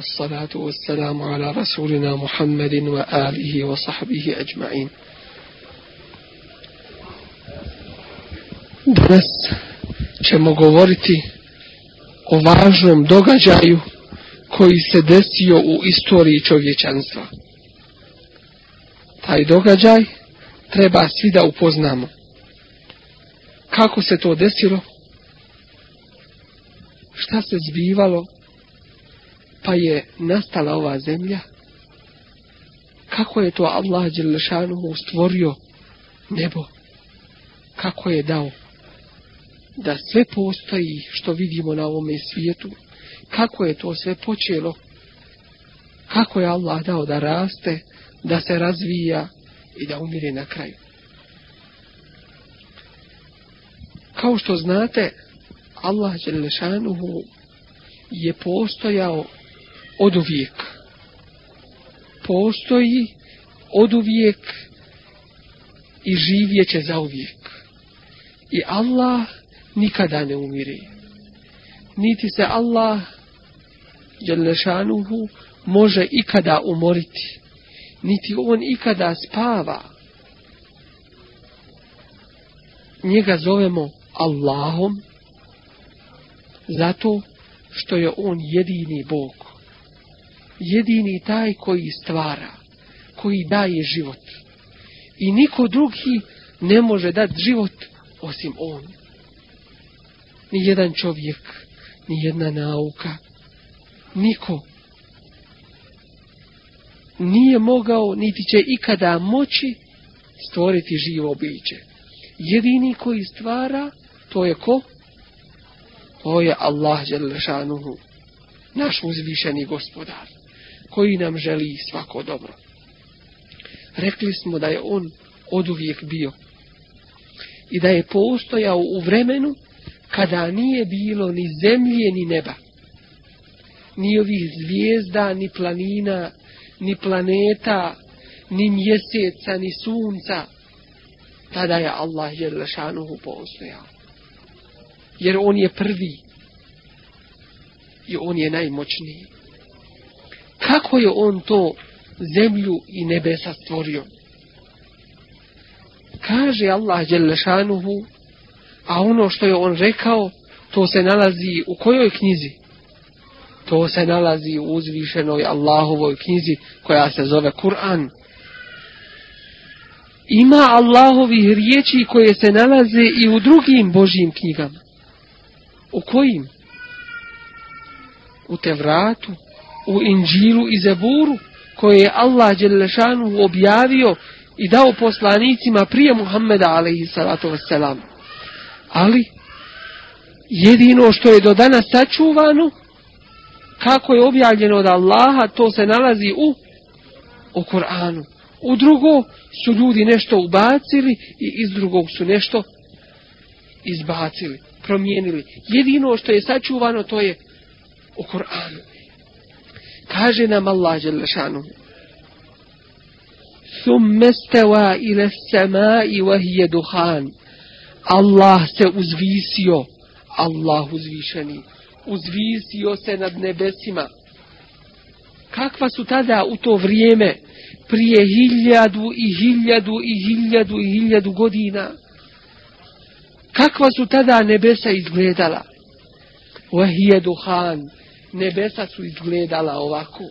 والصلاة والسلام على رسولنا محمد وآله وصحبه أجمعين Danas ćemo govoriti o važnom događaju koji se desio u istoriji čovječanstva. Taj događaj treba svi da upoznamo. Kako se to desilo? Šta se zbivalo? Pa je nastala ova zemlja? Kako je to Allah Đelešanuhu stvorio nebo? Kako je dao da sve postoji što vidimo na ovome svijetu? Kako je to sve počelo? Kako je Allah dao da raste, da se razvija i da umire na kraju? Kao što znate, Allah Đelešanuhu je postojao od uvijek. Postoji od uvijek i živjet će za uvijek. I Allah nikada ne umire. Niti se Allah Đelešanuhu može ikada umoriti. Niti on ikada spava. Njega zovemo Allahom zato što je on jedini Bog. Jedini taj koji stvara, koji daje život. I niko drugi ne može dati život osim on. Ni jedan čovjek, ni jedna nauka, niko nije mogao, niti će ikada moći stvoriti živo biće. Jedini koji stvara, to je ko? To je Allah Đelešanuhu, naš uzvišeni gospodar, koji nam želi svako dobro. Rekli smo da je on od uvijek bio i da je postojao u vremenu kada nije bilo ni zemlje ni neba, ni ovih zvijezda, ni planina, ni planeta, ni mjeseca, ni sunca, tada je Allah Đelešanuhu postojao jer on je prvi i on je najmoćniji. Kako je on to zemlju i nebesa stvorio? Kaže Allah Đelešanuhu, a ono što je on rekao, to se nalazi u kojoj knjizi? To se nalazi u uzvišenoj Allahovoj knjizi koja se zove Kur'an. Ima Allahovih riječi koje se nalaze i u drugim Božjim knjigama. U kojim? U Tevratu, u Inđilu i Zeburu, koje je Allah Đelešanu objavio i dao poslanicima prije Muhammeda alaihi salatu wasalam. Ali, jedino što je do danas sačuvano, kako je objavljeno od Allaha, to se nalazi u, u Koranu. U drugo su ljudi nešto ubacili i iz drugog su nešto izbacili promijenili. Jedino što je sačuvano to je u Koranu. Kaže nam Allah Đelešanu. Thumme steva ila samai vahije duhan. Allah se uzvisio. Allah uzvišeni. Uzvisio se nad nebesima. Kakva su tada u to vrijeme prije hiljadu i hiljadu i hiljadu i hiljadu godina? Kakva su tada nebesa izgledala? Vahije duhan. Nebesa su izgledala ovako.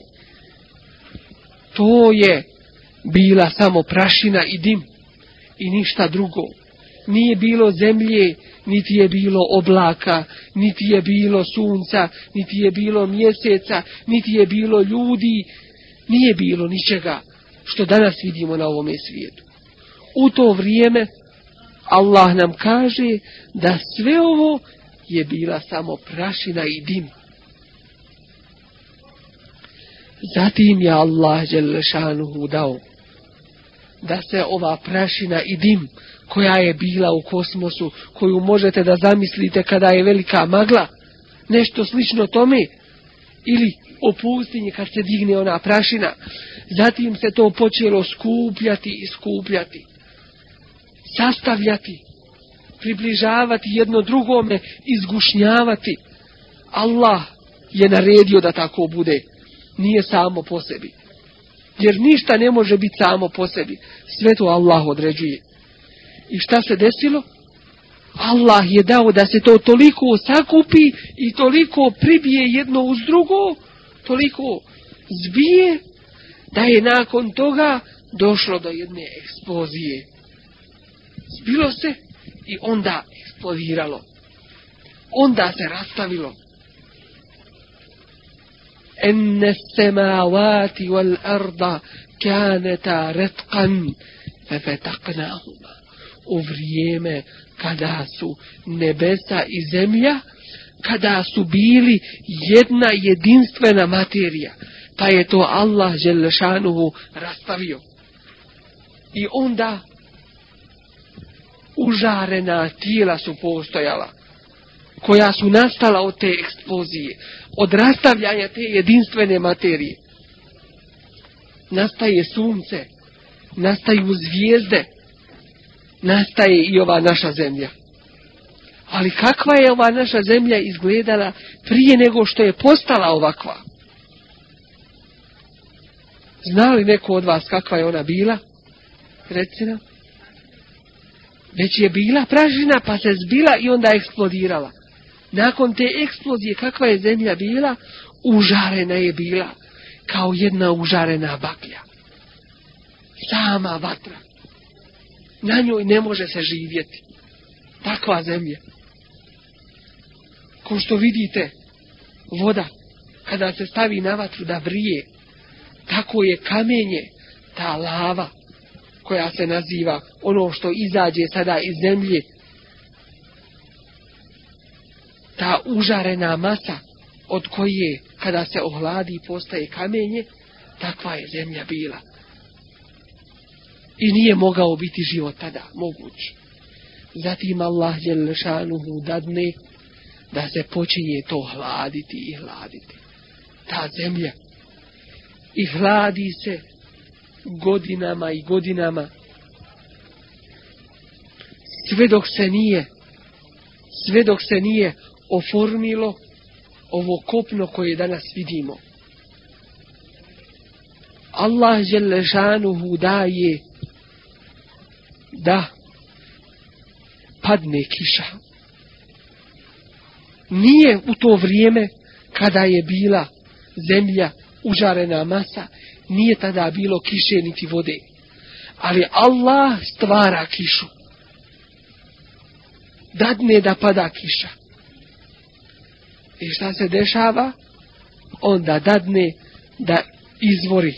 To je bila samo prašina i dim. I ništa drugo. Nije bilo zemlje, niti je bilo oblaka, niti je bilo sunca, niti je bilo mjeseca, niti je bilo ljudi. Nije bilo ničega što danas vidimo na ovome svijetu. U to vrijeme Allah nam kaže da sve ovo je bila samo prašina i dim. Zatim je Allah Đelešanuhu dao da se ova prašina i dim koja je bila u kosmosu, koju možete da zamislite kada je velika magla, nešto slično tome, ili u pustinji kad se digne ona prašina, zatim se to počelo skupljati i skupljati sastavljati, približavati jedno drugome, izgušnjavati. Allah je naredio da tako bude nije samo po sebi. Jer ništa ne može biti samo po sebi. Sve to Allah određuje. I šta se desilo? Allah je dao da se to toliko sakupi i toliko pribije jedno uz drugo, toliko zbije, da je nakon toga došlo do jedne eksplozije. Zbilo se i onda eksplodiralo. Onda se rastavilo. Enne semavati wal arda kaneta retkan fefetaknahuma. U vrijeme kada su nebesa i zemlja, kada su bili jedna jedinstvena materija, pa je to Allah Želešanuhu rastavio. I onda užarena tijela su postojala, koja su nastala od te eksplozije, od rastavljanja te jedinstvene materije. Nastaje sunce, nastaju zvijezde, nastaje i ova naša zemlja. Ali kakva je ova naša zemlja izgledala prije nego što je postala ovakva? Zna li neko od vas kakva je ona bila? Reci nam. Već je bila pražina pa se zbila i onda eksplodirala. Nakon te eksplozije kakva je zemlja bila? Užarena je bila kao jedna užarena baklja. Sama vatra na njoj ne može se živjeti. Takva zemlja. Ko što vidite, voda, kada se stavi na vatru da vrije, tako je kamenje, ta lava, koja se naziva ono što izađe sada iz zemlje, ta užarena masa od koje kada se ohladi i postaje kamenje, takva je zemlja bila i nije mogao biti život tada moguć. Zatim Allah Đelešanuhu dadne da se počinje to hladiti i hladiti. Ta zemlja. I hladi se godinama i godinama. Sve dok se nije, sve dok se nije oformilo ovo kopno koje danas vidimo. Allah Đelešanuhu daje da padne kiša. Nije u to vrijeme kada je bila zemlja užarena masa, nije tada bilo kiše niti vode. Ali Allah stvara kišu. Dadne da pada kiša. I šta se dešava? Onda dadne da izvori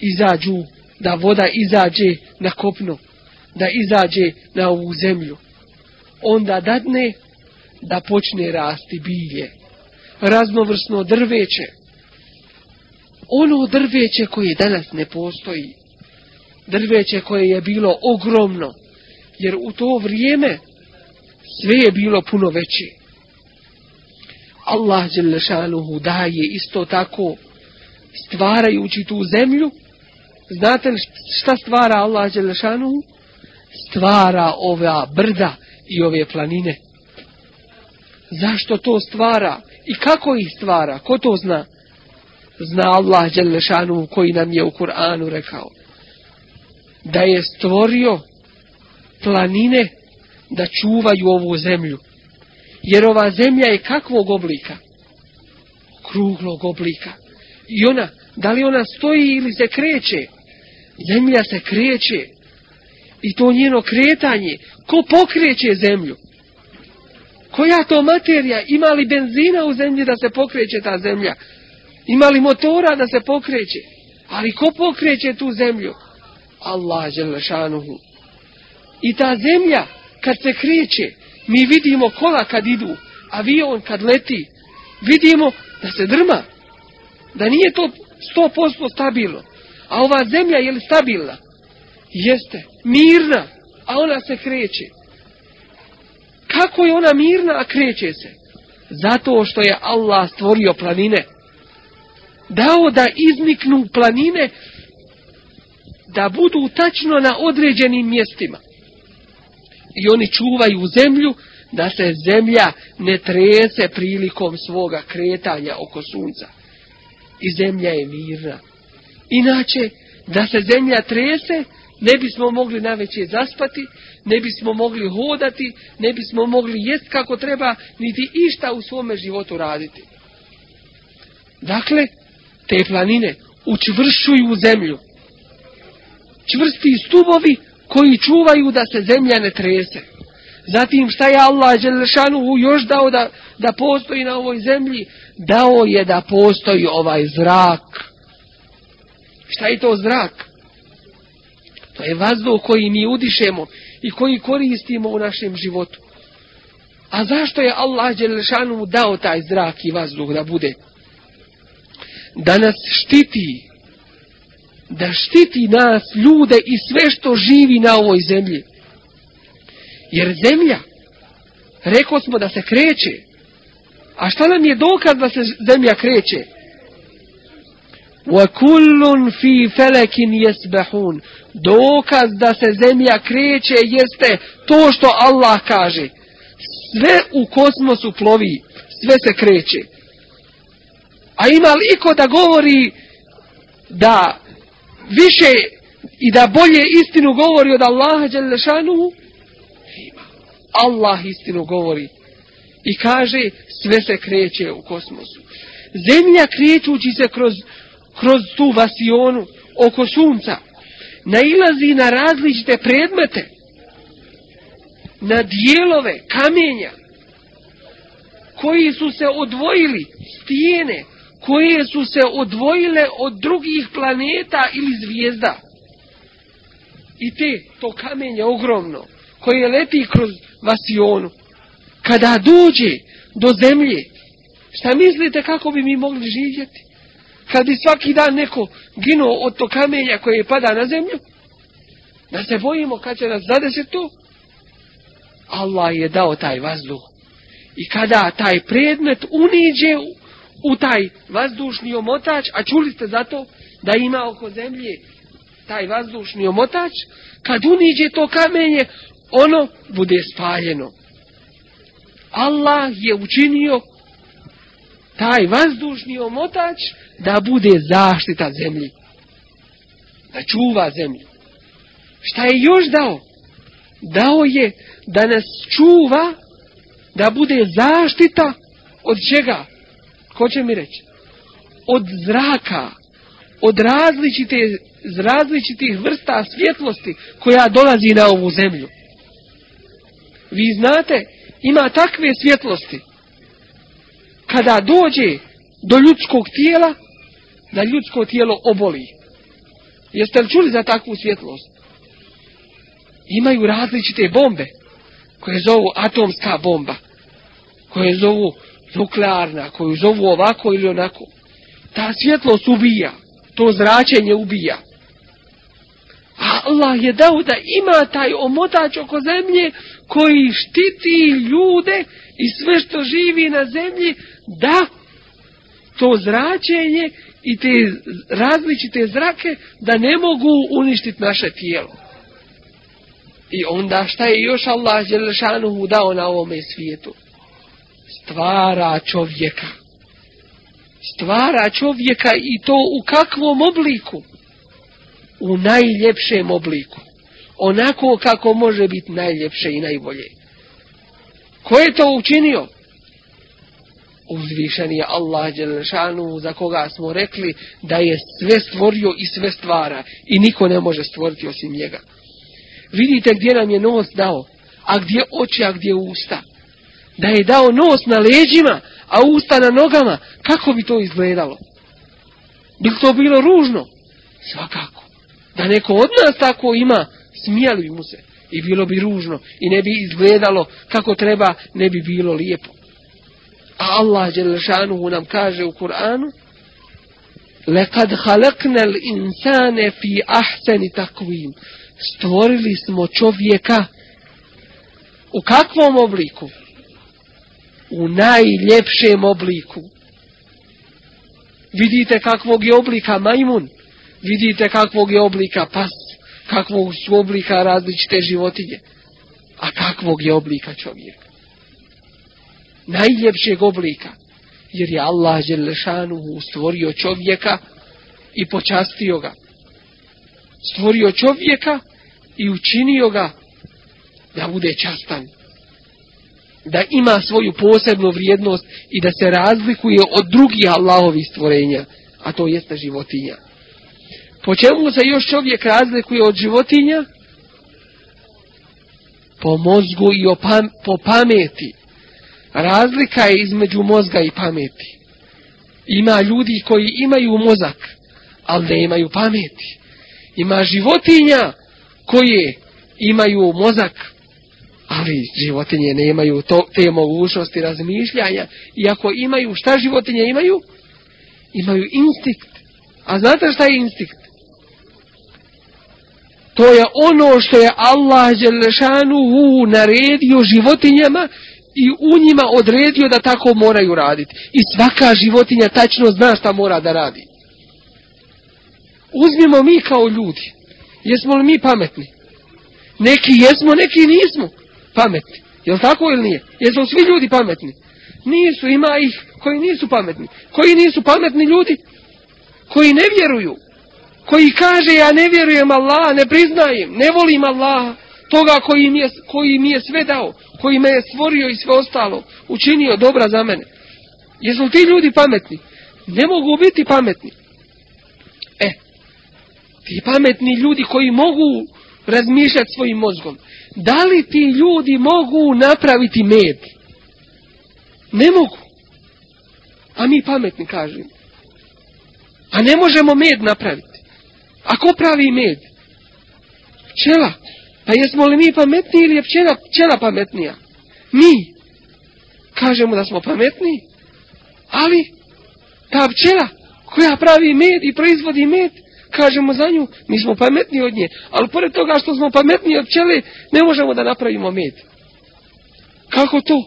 izađu, da voda izađe na kopno da izađe na ovu zemlju. Onda dadne da počne rasti bilje. Raznovrsno drveće. Ono drveće koje danas ne postoji. Drveće koje je bilo ogromno. Jer u to vrijeme sve je bilo puno veće. Allah Đelešanuhu daje isto tako stvarajući tu zemlju. Znate li šta stvara Allah Đelešanuhu? stvara ova brda i ove planine. Zašto to stvara? I kako ih stvara? Ko to zna? Zna Allah Đelešanuhu koji nam je u Kur'anu rekao. Da je stvorio planine da čuvaju ovu zemlju. Jer ova zemlja je kakvog oblika? Kruglog oblika. I ona, da li ona stoji ili se kreće? Zemlja se kreće i to njeno kretanje, ko pokreće zemlju? Koja to materija? Ima li benzina u zemlji da se pokreće ta zemlja? Ima li motora da se pokreće? Ali ko pokreće tu zemlju? Allah želešanuhu. I ta zemlja, kad se kreće, mi vidimo kola kad idu, avion kad leti, vidimo da se drma, da nije to 100% stabilno. A ova zemlja je li stabilna? jeste mirna, a ona se kreće. Kako je ona mirna, a kreće se? Zato što je Allah stvorio planine. Dao da izniknu planine, da budu tačno na određenim mjestima. I oni čuvaju zemlju, da se zemlja ne trese prilikom svoga kretanja oko sunca. i zemlja je mirna. Inače, da se zemlja trese, ne bismo mogli na zaspati, ne bismo mogli hodati, ne bismo mogli jest kako treba, niti išta u svome životu raditi. Dakle, te planine učvršuju zemlju. Čvrsti stubovi koji čuvaju da se zemlja ne trese. Zatim šta je Allah Đelešanuhu još dao da, da postoji na ovoj zemlji? Dao je da postoji ovaj zrak. Šta je to zrak? To je vazduh koji mi udišemo i koji koristimo u našem životu. A zašto je Allah Đelešanu dao taj zrak i vazduh da bude? Da nas štiti Da štiti nas, ljude i sve što živi na ovoj zemlji. Jer zemlja, rekao smo da se kreće. A šta nam je dokaz da se zemlja kreće? وَكُلٌّ فِي فَلَكٍ يَسْبَحُونَ Dokaz da se zemlja kreće jeste to što Allah kaže. Sve u kosmosu plovi, sve se kreće. A ima li iko da govori da više i da bolje istinu govori od Allaha Đalešanuhu? Allah istinu govori. I kaže, sve se kreće u kosmosu. Zemlja krećući se kroz, kroz tu vasionu oko sunca, nailazi na različite predmete, na dijelove kamenja, koji su se odvojili, stijene, koje su se odvojile od drugih planeta ili zvijezda. I te, to kamenje ogromno, koje leti kroz vasionu, kada dođe do zemlje, šta mislite kako bi mi mogli živjeti? Kad bi svaki dan neko ginuo od to kamenja koje pada na zemlju, da se bojimo kad će nas zadesiti to, Allah je dao taj vazduh. I kada taj predmet uniđe u, taj vazdušni omotač, a čuli ste zato da ima oko zemlje taj vazdušni omotač, kad uniđe to kamenje, ono bude spaljeno. Allah je učinio taj vazdušni omotač da bude zaštita zemlji. Da čuva zemlju. Šta je još dao? Dao je da nas čuva da bude zaštita od čega? Ko će mi reći? Od zraka, od različite, različitih vrsta svjetlosti koja dolazi na ovu zemlju. Vi znate, ima takve svjetlosti. Kada dođe do ljudskog tijela, da ljudsko tijelo oboli. Jeste li čuli za takvu svjetlost? Imaju različite bombe, koje zovu atomska bomba, koje zovu nuklearna, koju zovu ovako ili onako. Ta svjetlost ubija, to zračenje ubija. A Allah je dao da ima taj omotač oko zemlje koji štiti ljude i sve što živi na zemlji da to zračenje i te različite zrake da ne mogu uništiti naše tijelo. I onda šta je još Allah Đelešanuhu dao na ovome svijetu? Stvara čovjeka. Stvara čovjeka i to u kakvom obliku? u najljepšem obliku. Onako kako može biti najljepše i najbolje. Ko je to učinio? Uzvišen je Allah Đelešanu za koga smo rekli da je sve stvorio i sve stvara i niko ne može stvoriti osim njega. Vidite gdje nam je nos dao, a gdje oči, a gdje usta. Da je dao nos na leđima, a usta na nogama, kako bi to izgledalo? Bi to bilo ružno? Svakako da neko od nas tako ima, smijali bi mu se i bilo bi ružno i ne bi izgledalo kako treba, ne bi bilo lijepo. A Allah Đelešanuhu nam kaže u Kur'anu Lekad halaknel insane fi ahseni takvim Stvorili smo čovjeka u kakvom obliku? U najljepšem obliku. Vidite kakvog je oblika majmun? vidite kakvog je oblika pas, kakvog su oblika različite životinje, a kakvog je oblika čovjek. Najljepšeg oblika. jer je Allah Đelešanu stvorio čovjeka i počastio ga. Stvorio čovjeka i učinio ga da bude častan. Da ima svoju posebnu vrijednost i da se razlikuje od drugih Allahovih stvorenja, a to jeste životinja. Po čemu se još čovjek razlikuje od životinja? Po mozgu i po pameti. Razlika je između mozga i pameti. Ima ljudi koji imaju mozak, ali ne imaju pameti. Ima životinja koje imaju mozak, ali životinje nemaju to, te mogućnosti razmišljanja. Iako imaju, šta životinje imaju? Imaju instinkt. A znate šta je instinkt? To je ono što je Allah Đelešanuhu naredio životinjama i u njima odredio da tako moraju raditi. I svaka životinja tačno zna šta mora da radi. Uzmimo mi kao ljudi. Jesmo li mi pametni? Neki jesmo, neki nismo pametni. Jel tako ili nije? Jesu svi ljudi pametni? Nisu, ima ih koji nisu pametni. Koji nisu pametni ljudi? Koji ne vjeruju. Koji kaže ja ne vjerujem Allah, ne priznajem, ne volim Allaha. Toga koji mi, je, koji mi je sve dao, koji me je stvorio i sve ostalo, učinio dobra za mene. Jesu ti ljudi pametni? Ne mogu biti pametni. E, ti pametni ljudi koji mogu razmišljati svojim mozgom, da li ti ljudi mogu napraviti med? Ne mogu. A mi pametni kažemo. A ne možemo med napraviti. A ko pravi med? Pčela. Pa jesmo li mi pametni ili je pčela, pčela pametnija? Mi. Kažemo da smo pametni. Ali ta pčela koja pravi med i proizvodi med, kažemo za nju, mi smo pametni od nje. Ali pored toga što smo pametni od pčele, ne možemo da napravimo med. Kako to?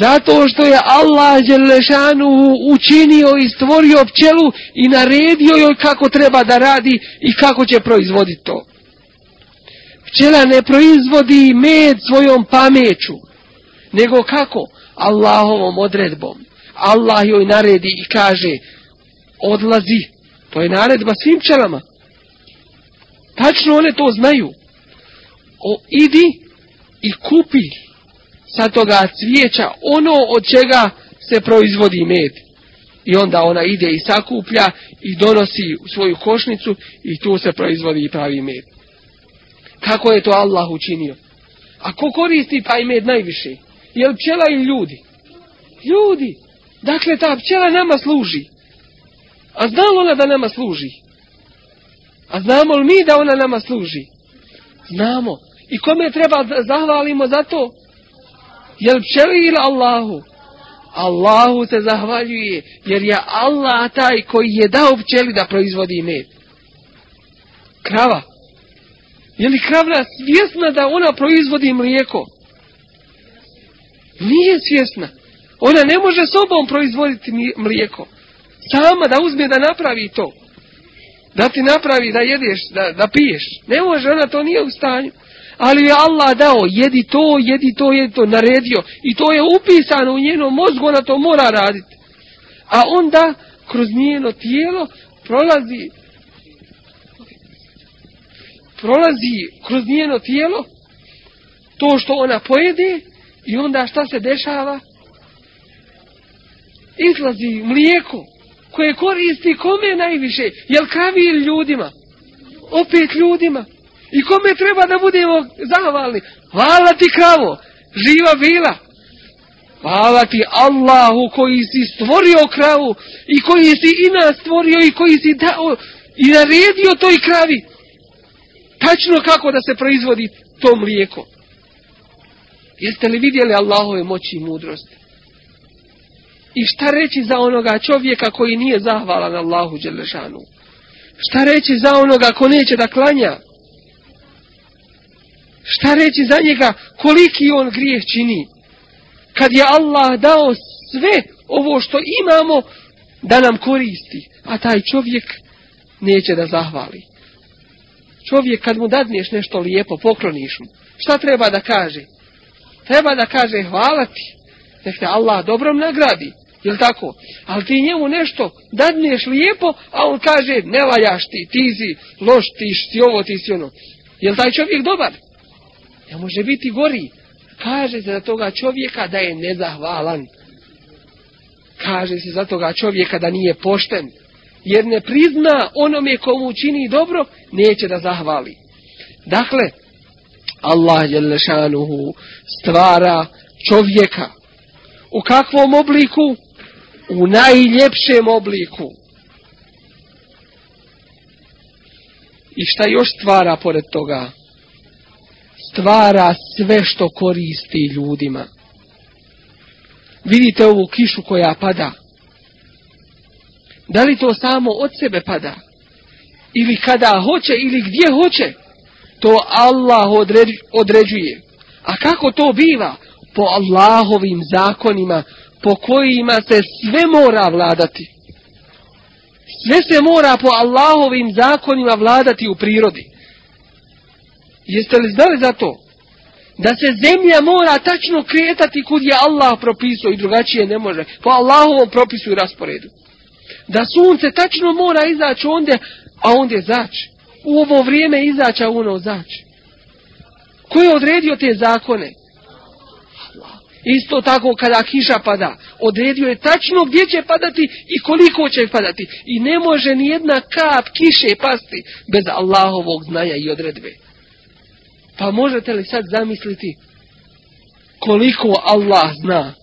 Zato što je Allah Đelešanu učinio i stvorio pčelu i naredio joj kako treba da radi i kako će proizvoditi to. Pčela ne proizvodi med svojom pameću, nego kako? Allahovom odredbom. Allah joj naredi i kaže, odlazi. To je naredba svim pčelama. Tačno one to znaju. O, idi i kupi sa toga cvijeća ono od čega se proizvodi med. I onda ona ide i sakuplja i donosi u svoju košnicu i tu se proizvodi i pravi med. Kako je to Allah učinio? A ko koristi taj med najviše? Je li pčela ili ljudi? Ljudi! Dakle, ta pčela nama služi. A znamo ona da nama služi? A znamo li mi da ona nama služi? Znamo. I kome treba zahvalimo za to? Jel pčeli ili Allahu? Allahu se zahvaljuje, jer je Allah taj koji je dao pčeli da proizvodi med. Krava. Je li kravna svjesna da ona proizvodi mlijeko? Nije svjesna. Ona ne može sobom proizvoditi mlijeko. Sama da uzme da napravi to. Da ti napravi da jedeš, da, da piješ. Ne može, ona to nije u stanju ali je Allah dao, jedi to, jedi to, jedi to, naredio. I to je upisano u njeno mozgu, ona to mora raditi. A onda, kroz njeno tijelo, prolazi, prolazi kroz njeno tijelo, to što ona pojede, i onda šta se dešava? Izlazi mlijeko, koje koristi kome najviše? Jel kravi ili ljudima? Opet ljudima. I kome treba da budemo zahvalni? Hvala ti kravo, živa bila. Hvala ti Allahu koji si stvorio kravu i koji si i nas stvorio i koji si dao i naredio toj kravi. Tačno kako da se proizvodi to mlijeko. Jeste li vidjeli Allahove moći i mudrost? I šta reći za onoga čovjeka koji nije zahvalan Allahu Đelešanu? Šta reći za onoga ko neće da klanja? Šta reći za njega koliki on grijeh čini? Kad je Allah dao sve ovo što imamo da nam koristi, a taj čovjek neće da zahvali. Čovjek kad mu dadneš nešto lijepo, pokloniš mu, šta treba da kaže? Treba da kaže hvala ti, nek te Allah dobrom nagradi. Jel tako? Ali ti njemu nešto dadneš lijepo, a on kaže ne valjaš ti, ti si loš, ti si ovo, ti si ono. Jel taj čovjek dobar? Ne može biti gori. Kaže se za toga čovjeka da je nezahvalan. Kaže se za toga čovjeka da nije pošten. Jer ne prizna onome komu čini dobro, neće da zahvali. Dakle, Allah je lešanuhu stvara čovjeka. U kakvom obliku? U najljepšem obliku. I šta još stvara pored toga? Stvara sve što koristi ljudima. Vidite ovu kišu koja pada. Da li to samo od sebe pada? Ili kada hoće, ili gdje hoće? To Allah određuje. A kako to biva? Po Allahovim zakonima, po kojima se sve mora vladati. Sve se mora po Allahovim zakonima vladati u prirodi. Jeste li znali za to? Da se zemlja mora tačno kretati kud je Allah propisao i drugačije ne može. Po Allahovom propisu i rasporedu. Da sunce tačno mora izaći onda, a onda zaći. U ovo vrijeme izaći, a ono zaći. Ko je odredio te zakone? Isto tako kada kiša pada, odredio je tačno gdje će padati i koliko će padati. I ne može ni jedna kap kiše pasti bez Allahovog znanja i odredbe. Pa možete li sad zamisliti koliko Allah zna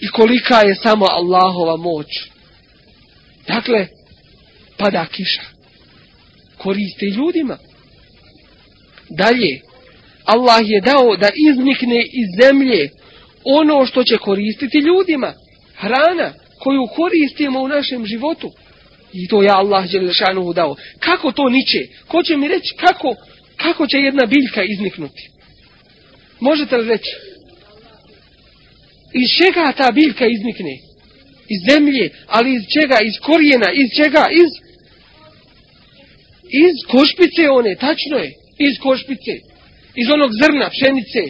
i kolika je samo Allahova moć. Dakle, pada kiša. Koriste ljudima. Dalje, Allah je dao da iznikne iz zemlje ono što će koristiti ljudima. Hrana koju koristimo u našem životu. I to je Allah Đelešanuhu dao. Kako to niče? Ko će mi reći kako, kako će jedna biljka izniknuti? Možete li reći? Iz čega ta biljka iznikne? Iz zemlje, ali iz čega? Iz korijena, iz čega? Iz, iz košpice one, tačno je. Iz košpice. Iz onog zrna, pšenice.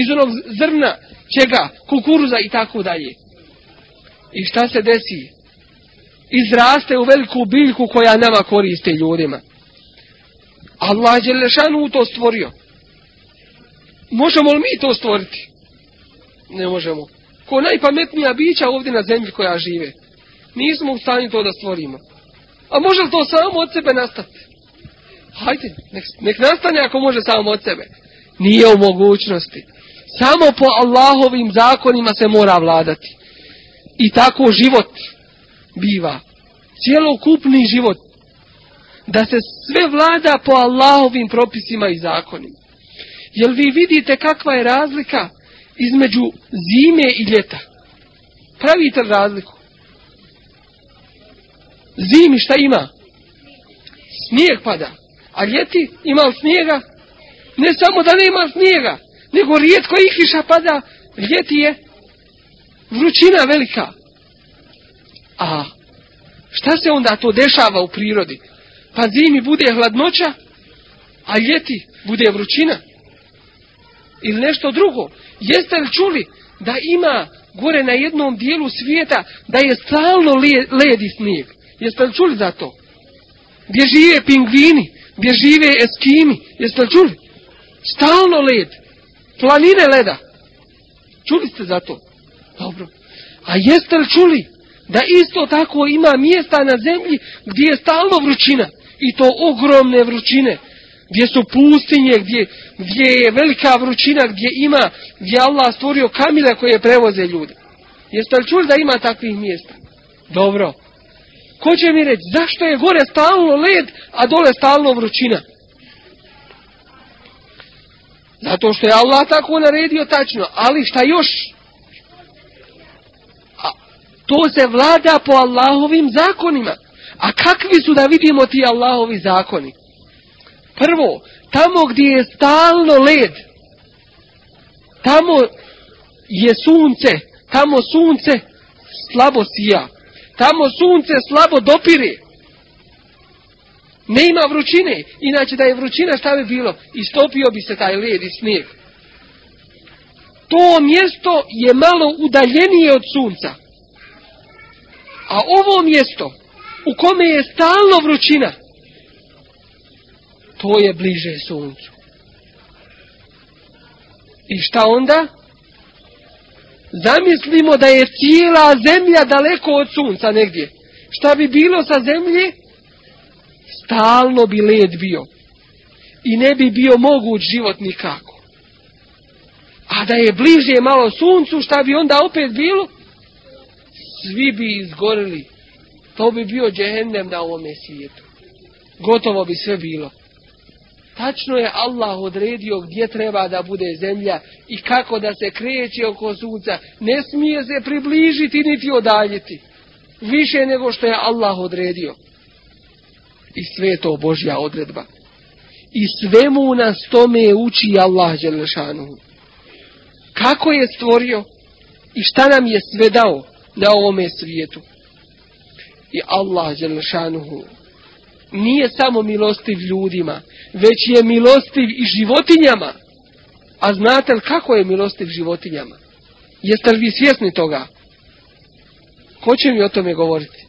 Iz onog zrna čega, kukuruza i tako dalje. I šta se desi? Izraste u veliku biljku koja nama koriste ljudima. Allah je lešanu to stvorio. Možemo li mi to stvoriti? Ne možemo. Ko najpametnija bića ovdje na zemlji koja žive. Nismo u stanju to da stvorimo. A može li to samo od sebe nastati? Hajde, nek, nek nastane ako može samo od sebe. Nije u mogućnosti. Samo po Allahovim zakonima se mora vladati. I tako život biva. Cijelokupni život. Da se sve vlada po Allahovim propisima i zakonima. Jel vi vidite kakva je razlika između zime i ljeta? Pravite razliku? Zimi šta ima? Snijeg pada. A ljeti ima snijega? Ne samo da nema snijega, nego rijetko i kiša pada, ljeti je vrućina velika. A šta se onda to dešava u prirodi? Pa zimi bude hladnoća, a ljeti bude vrućina. Ili nešto drugo. Jeste li čuli da ima gore na jednom dijelu svijeta da je stalno led i snijeg? Jeste li čuli za to? Gdje žive pingvini, gdje žive eskimi, jeste li čuli? Stalno led planine leda. Čuli ste za to? Dobro. A jeste li čuli da isto tako ima mjesta na zemlji gdje je stalno vrućina i to ogromne vrućine gdje su pustinje, gdje, gdje je velika vrućina, gdje ima, gdje Allah stvorio kamile koje prevoze ljude. Jeste li čuli da ima takvih mjesta? Dobro. Ko će mi reći, zašto je gore stalno led, a dole stalno vrućina? Zato što je Allah tako naredio tačno. Ali šta još? A, to se vlada po Allahovim zakonima. A kakvi su da vidimo ti Allahovi zakoni? Prvo, tamo gdje je stalno led, tamo je sunce, tamo sunce slabo sija. Tamo sunce slabo dopire. Ne ima vrućine. Inače da je vrućina šta bi bilo? Istopio bi se taj led i snijeg. To mjesto je malo udaljenije od sunca. A ovo mjesto u kome je stalno vrućina, to je bliže suncu. I šta onda? Zamislimo da je cijela zemlja daleko od sunca negdje. Šta bi bilo sa zemlje? Stalno bi led bio. I ne bi bio moguć život nikako. A da je bliže malo suncu, šta bi onda opet bilo? Svi bi izgorili. To bi bio džehendem na ovome svijetu. Gotovo bi sve bilo. Tačno je Allah odredio gdje treba da bude zemlja i kako da se kreće oko sunca. Ne smije se približiti niti odaljiti. Više nego što je Allah odredio. I sve je to Božja odredba. I svemu nas tome uči Allah Đelešanuhu. Kako je stvorio i šta nam je sve dao na ovome svijetu. I Allah Đelešanuhu nije samo milostiv ljudima, već je milostiv i životinjama. A znate li kako je milostiv životinjama? Jeste li vi svjesni toga? Ko će mi o tome govoriti?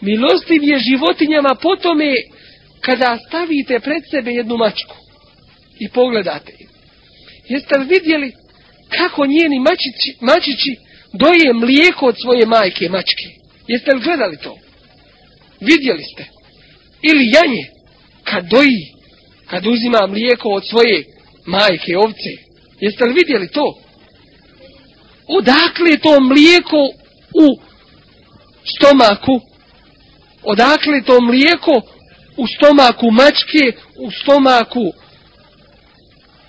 Milostiv je životinjama po tome kada stavite pred sebe jednu mačku i pogledate je. Jeste li vidjeli kako njeni mačići, mačići doje mlijeko od svoje majke mačke? Jeste li gledali to? Vidjeli ste. Ili janje, kad doji, kad uzima mlijeko od svoje majke, ovce. Jeste li vidjeli to? Odakle to mlijeko u stomaku? Odakle to mlijeko u stomaku mačke, u stomaku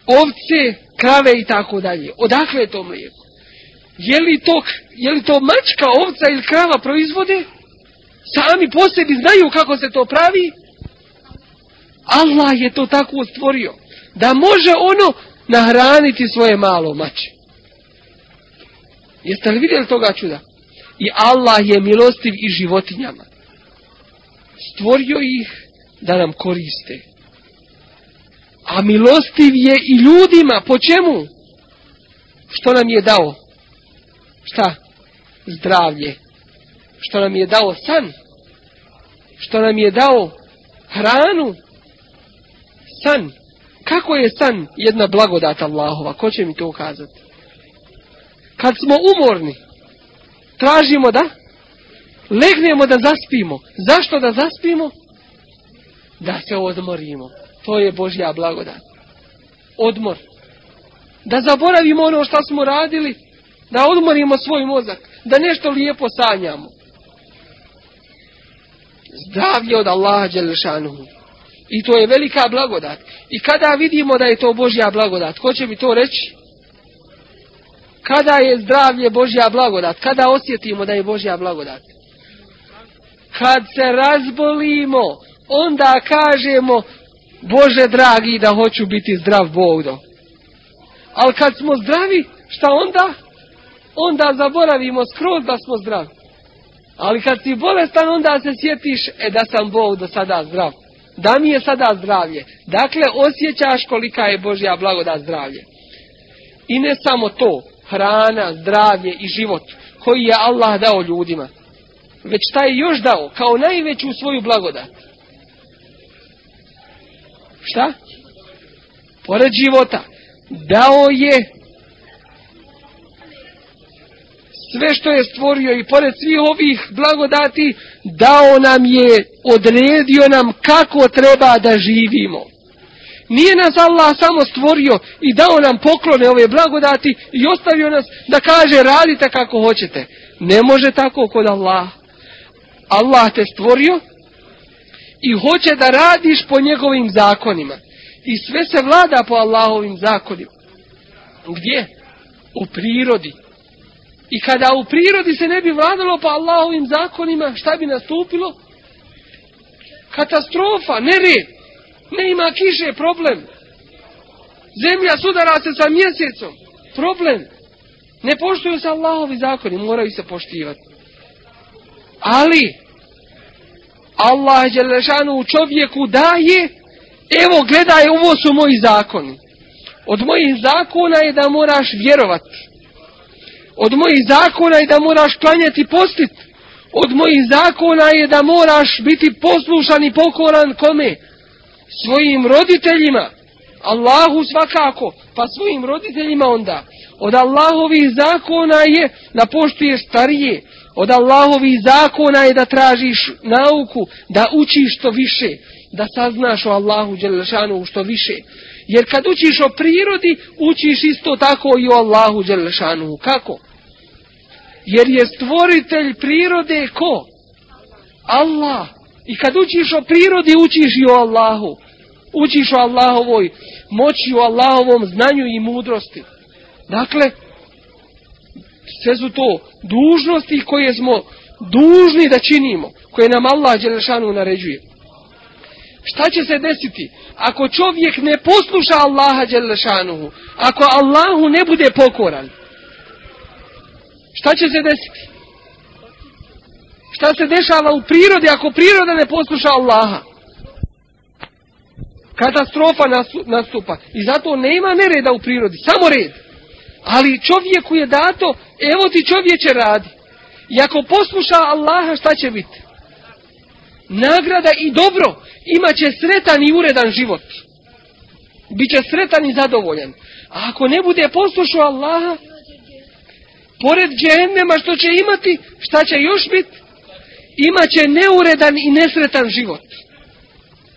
ovce, krave i tako dalje? Odakle je to mlijeko? Je li to, je li to mačka, ovca ili krava proizvode? sami po sebi znaju kako se to pravi. Allah je to tako stvorio. Da može ono nahraniti svoje malo mače. Jeste li vidjeli toga čuda? I Allah je milostiv i životinjama. Stvorio ih da nam koriste. A milostiv je i ljudima. Po čemu? Što nam je dao? Šta? Zdravlje što nam je dao san, što nam je dao hranu, san. Kako je san jedna blagodata Allahova? Ko će mi to ukazati? Kad smo umorni, tražimo da legnemo da zaspimo. Zašto da zaspimo? Da se odmorimo. To je Božja blagodat. Odmor. Da zaboravimo ono što smo radili, da odmorimo svoj mozak, da nešto lijepo sanjamo zdravlje od Allaha Đelešanuhu. I to je velika blagodat. I kada vidimo da je to Božja blagodat, ko će mi to reći? Kada je zdravlje Božja blagodat? Kada osjetimo da je Božja blagodat? Kad se razbolimo, onda kažemo Bože dragi da hoću biti zdrav Bogdo. Ali kad smo zdravi, šta onda? Onda zaboravimo skroz da smo zdravi. Ali kad si bolestan, onda se sjetiš, e da sam Bog do sada zdrav. Da mi je sada zdravlje. Dakle, osjećaš kolika je Božja blagoda zdravlje. I ne samo to, hrana, zdravlje i život koji je Allah dao ljudima. Već šta je još dao, kao najveću svoju blagodat. Šta? Pored života. Dao je sve što je stvorio i pored svih ovih blagodati, dao nam je, odredio nam kako treba da živimo. Nije nas Allah samo stvorio i dao nam poklone ove blagodati i ostavio nas da kaže radite kako hoćete. Ne može tako kod Allaha. Allah te stvorio i hoće da radiš po njegovim zakonima. I sve se vlada po Allahovim zakonima. Gdje? U prirodi. I kada u prirodi se ne bi vladalo po Allahovim zakonima, šta bi nastupilo? Katastrofa, nered. Ne ima kiše, problem. Zemlja sudara se sa mjesecom, problem. Ne poštuju se Allahovi zakoni, moraju se poštivati. Ali, Allah Đelešanu u čovjeku daje, evo gledaj, ovo su moji zakoni. Od mojih zakona je da moraš vjerovati Od mojih zakona je da moraš klanjati postit. Od mojih zakona je da moraš biti poslušan i pokoran kome? Svojim roditeljima. Allahu svakako, pa svojim roditeljima onda. Od Allahovih zakona je da poštuješ starije. Od Allahovih zakona je da tražiš nauku, da učiš što više, da saznaš o Allahu Đelešanu što više. Jer kad učiš o prirodi, učiš isto tako i o Allahu Đelešanu. Kako? Jer je stvoritelj prirode ko? Allah. I kad učiš o prirodi, učiš i o Allahu. Učiš o Allahovoj moći, o Allahovom znanju i mudrosti. Dakle, sve su to dužnosti koje smo dužni da činimo, koje nam Allah Đelešanu naređuje. Šta će se desiti? Ako čovjek ne posluša Allaha Đelešanu, ako Allahu ne bude pokoran, šta će se desiti? Šta se dešava u prirodi ako priroda ne posluša Allaha? Katastrofa nastupa. I zato nema nereda u prirodi, samo red. Ali čovjeku je dato, evo ti čovječe radi. I ako posluša Allaha, šta će biti? Nagrada i dobro. Imaće sretan i uredan život. Biće sretan i zadovoljan. A ako ne bude poslušao Allaha, pored džehennema što će imati, šta će još biti? Imaće neuredan i nesretan život.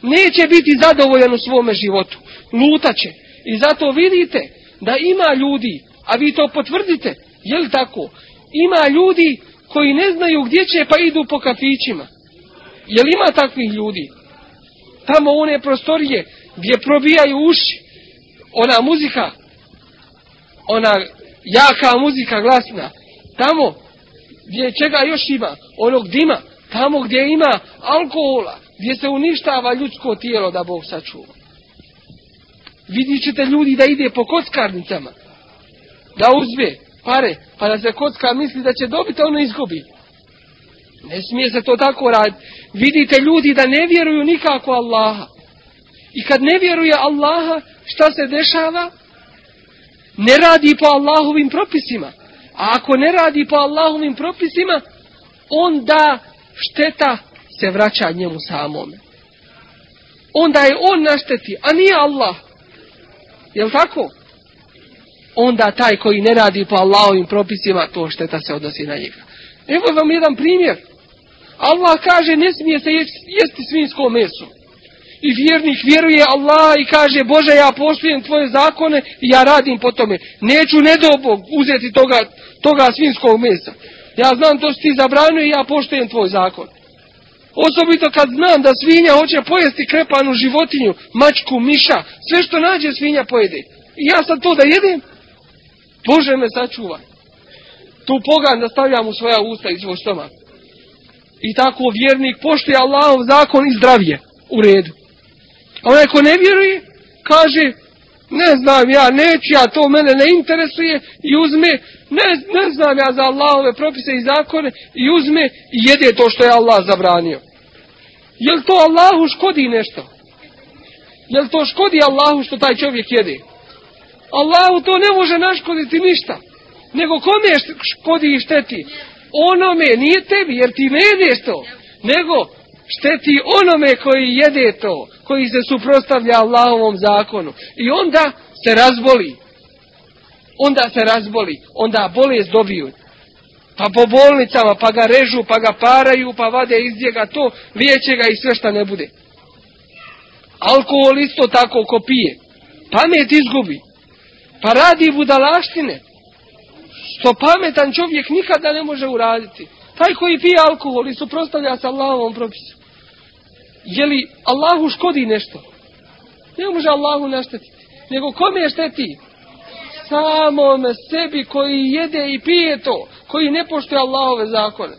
Neće biti zadovoljan u svome životu. Lutaće. I zato vidite da ima ljudi A vi to potvrdite, je li tako? Ima ljudi koji ne znaju gdje će pa idu po kafićima. Je li ima takvih ljudi? Tamo one prostorije gdje probijaju uši, ona muzika, ona jaka muzika glasna, tamo gdje čega još ima, onog dima, tamo gdje ima alkohola, gdje se uništava ljudsko tijelo da Bog sačuva. Vidjet ćete ljudi da ide po kockarnicama, da uzme pare, pa da se kocka misli da će dobiti, a ono izgubi. Ne smije se to tako raditi. Vidite ljudi da ne vjeruju nikako Allaha. I kad ne vjeruje Allaha, šta se dešava? Ne radi po Allahovim propisima. A ako ne radi po Allahovim propisima, onda šteta se vraća njemu samome. Onda je on našteti, a nije Allah. Jel tako? Onda taj koji ne radi po Allahovim propisima, to šteta se odnosi na njega. Evo vam jedan primjer. Allah kaže ne smije se jesti svinsko meso. I vjernik vjeruje Allah i kaže Bože ja poštujem tvoje zakone i ja radim po tome. Neću nedobog uzeti toga, toga svinskog mesa. Ja znam to što ti zabranio i ja poštujem tvoj zakon. Osobito kad znam da svinja hoće pojesti krepanu životinju, mačku, miša, sve što nađe svinja pojede. I ja sam to da jedem, Bože me sačuvaj. Tu pogan da stavljam u svoja usta i svoj stomak. I tako vjernik poštuje Allahov zakon i zdravije u redu. A onaj ko ne vjeruje, kaže, ne znam ja, neću ja, to mene ne interesuje i uzme, ne, ne znam ja za Allahove propise i zakone i uzme i jede to što je Allah zabranio. Jel to Allahu škodi nešto? Jel to škodi Allahu što taj čovjek jede? Allahu to ne može naškoditi ništa. Nego kome škodi i šteti? Onome, nije tebi, jer ti ne jedeš to. Nego šteti onome koji jede to, koji se suprostavlja Allahovom zakonu. I onda se razboli. Onda se razboli. Onda bolest dobiju. Pa po bolnicama, pa ga režu, pa ga paraju, pa vade iz njega to, liječe ga i sve šta ne bude. Alkohol isto tako ko pije. Pamet izgubi pa radi budalaštine. Što pametan čovjek nikada ne može uraditi. Taj koji pije alkohol i suprostavlja se Allahovom propisu. Je li Allahu škodi nešto? Ne može Allahu naštetiti. Nego kome je šteti? Samome sebi koji jede i pije to. Koji ne poštuje Allahove zakone.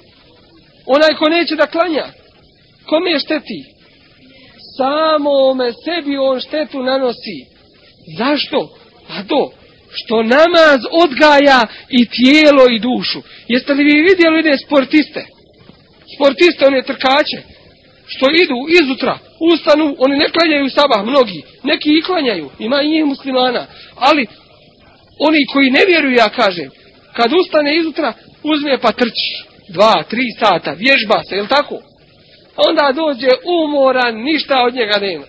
Onaj ko neće da klanja. Kome je šteti? Samome sebi on štetu nanosi. Zašto? A to, što namaz odgaja i tijelo i dušu. Jeste li vi vidjeli one sportiste? Sportiste, one trkače, što idu izutra, ustanu, oni ne klanjaju sabah, mnogi, neki i klanjaju, ima i njih muslimana, ali oni koji ne vjeruju, ja kažem, kad ustane izutra, uzme pa trči. Dva, tri sata, vježba se, jel tako? Onda dođe umoran, ništa od njega nema.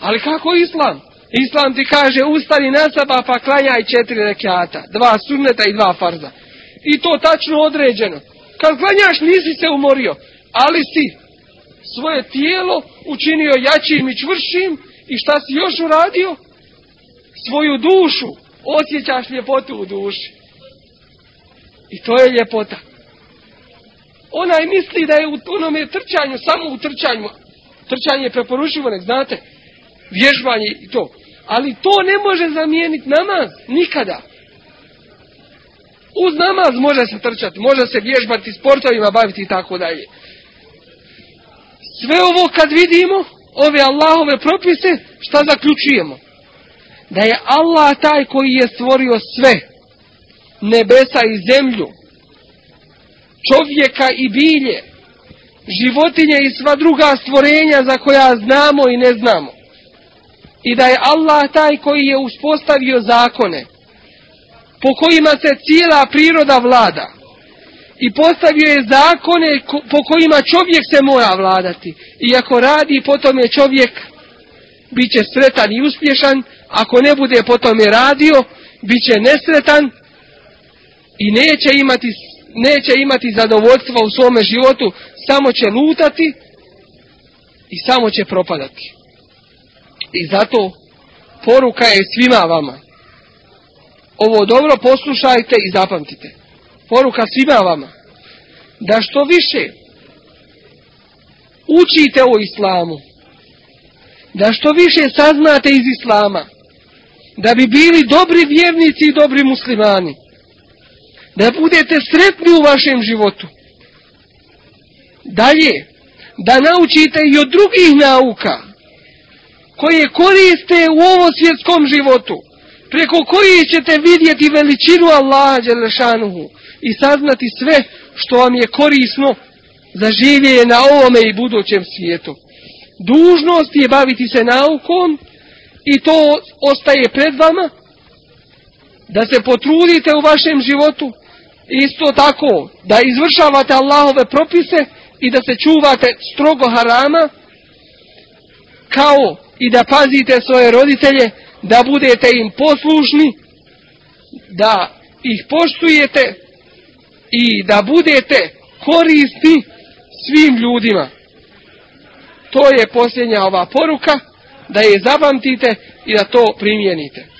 Ali kako islam? Islam ti kaže, ustani na saba pa klanjaj četiri rekiata. Dva sunneta i dva farza. I to tačno određeno. Kad klanjaš nisi se umorio, ali si svoje tijelo učinio jačim i čvršim i šta si još uradio? Svoju dušu osjećaš ljepotu u duši. I to je ljepota. Onaj misli da je u onome trčanju, samo u trčanju. Trčanje je preporučivo, nek znate. Vježbanje i to. Ali to ne može zamijeniti namaz. Nikada. Uz namaz može se trčati, može se vježbati sportovima, baviti i tako dalje. Sve ovo kad vidimo, ove Allahove propise, šta zaključujemo? Da je Allah taj koji je stvorio sve, nebesa i zemlju, čovjeka i bilje, životinje i sva druga stvorenja za koja znamo i ne znamo. I da je Allah taj koji je uspostavio zakone, po kojima se cijela priroda vlada i postavio je zakone po kojima čovjek se mora vladati. I ako radi, potom je čovjek bit će sretan i uspješan, ako ne bude potom je radio, bit će nesretan i neće imati, neće imati zadovoljstva u svome životu, samo će lutati i samo će propadati. I zato poruka je svima vama ovo dobro poslušajte i zapamtite. Poruka svima vama. Da što više učite o islamu. Da što više saznate iz islama. Da bi bili dobri vjernici i dobri muslimani. Da budete sretni u vašem životu. Dalje, da naučite i od drugih nauka koje koriste u ovom svjetskom životu preko koji ćete vidjeti veličinu Allaha Đelešanuhu i saznati sve što vam je korisno za življenje na ovome i budućem svijetu. Dužnost je baviti se naukom i to ostaje pred vama da se potrudite u vašem životu isto tako da izvršavate Allahove propise i da se čuvate strogo harama kao i da pazite svoje roditelje da budete im poslušni, da ih poštujete i da budete korisni svim ljudima. To je posljednja ova poruka, da je zapamtite i da to primijenite.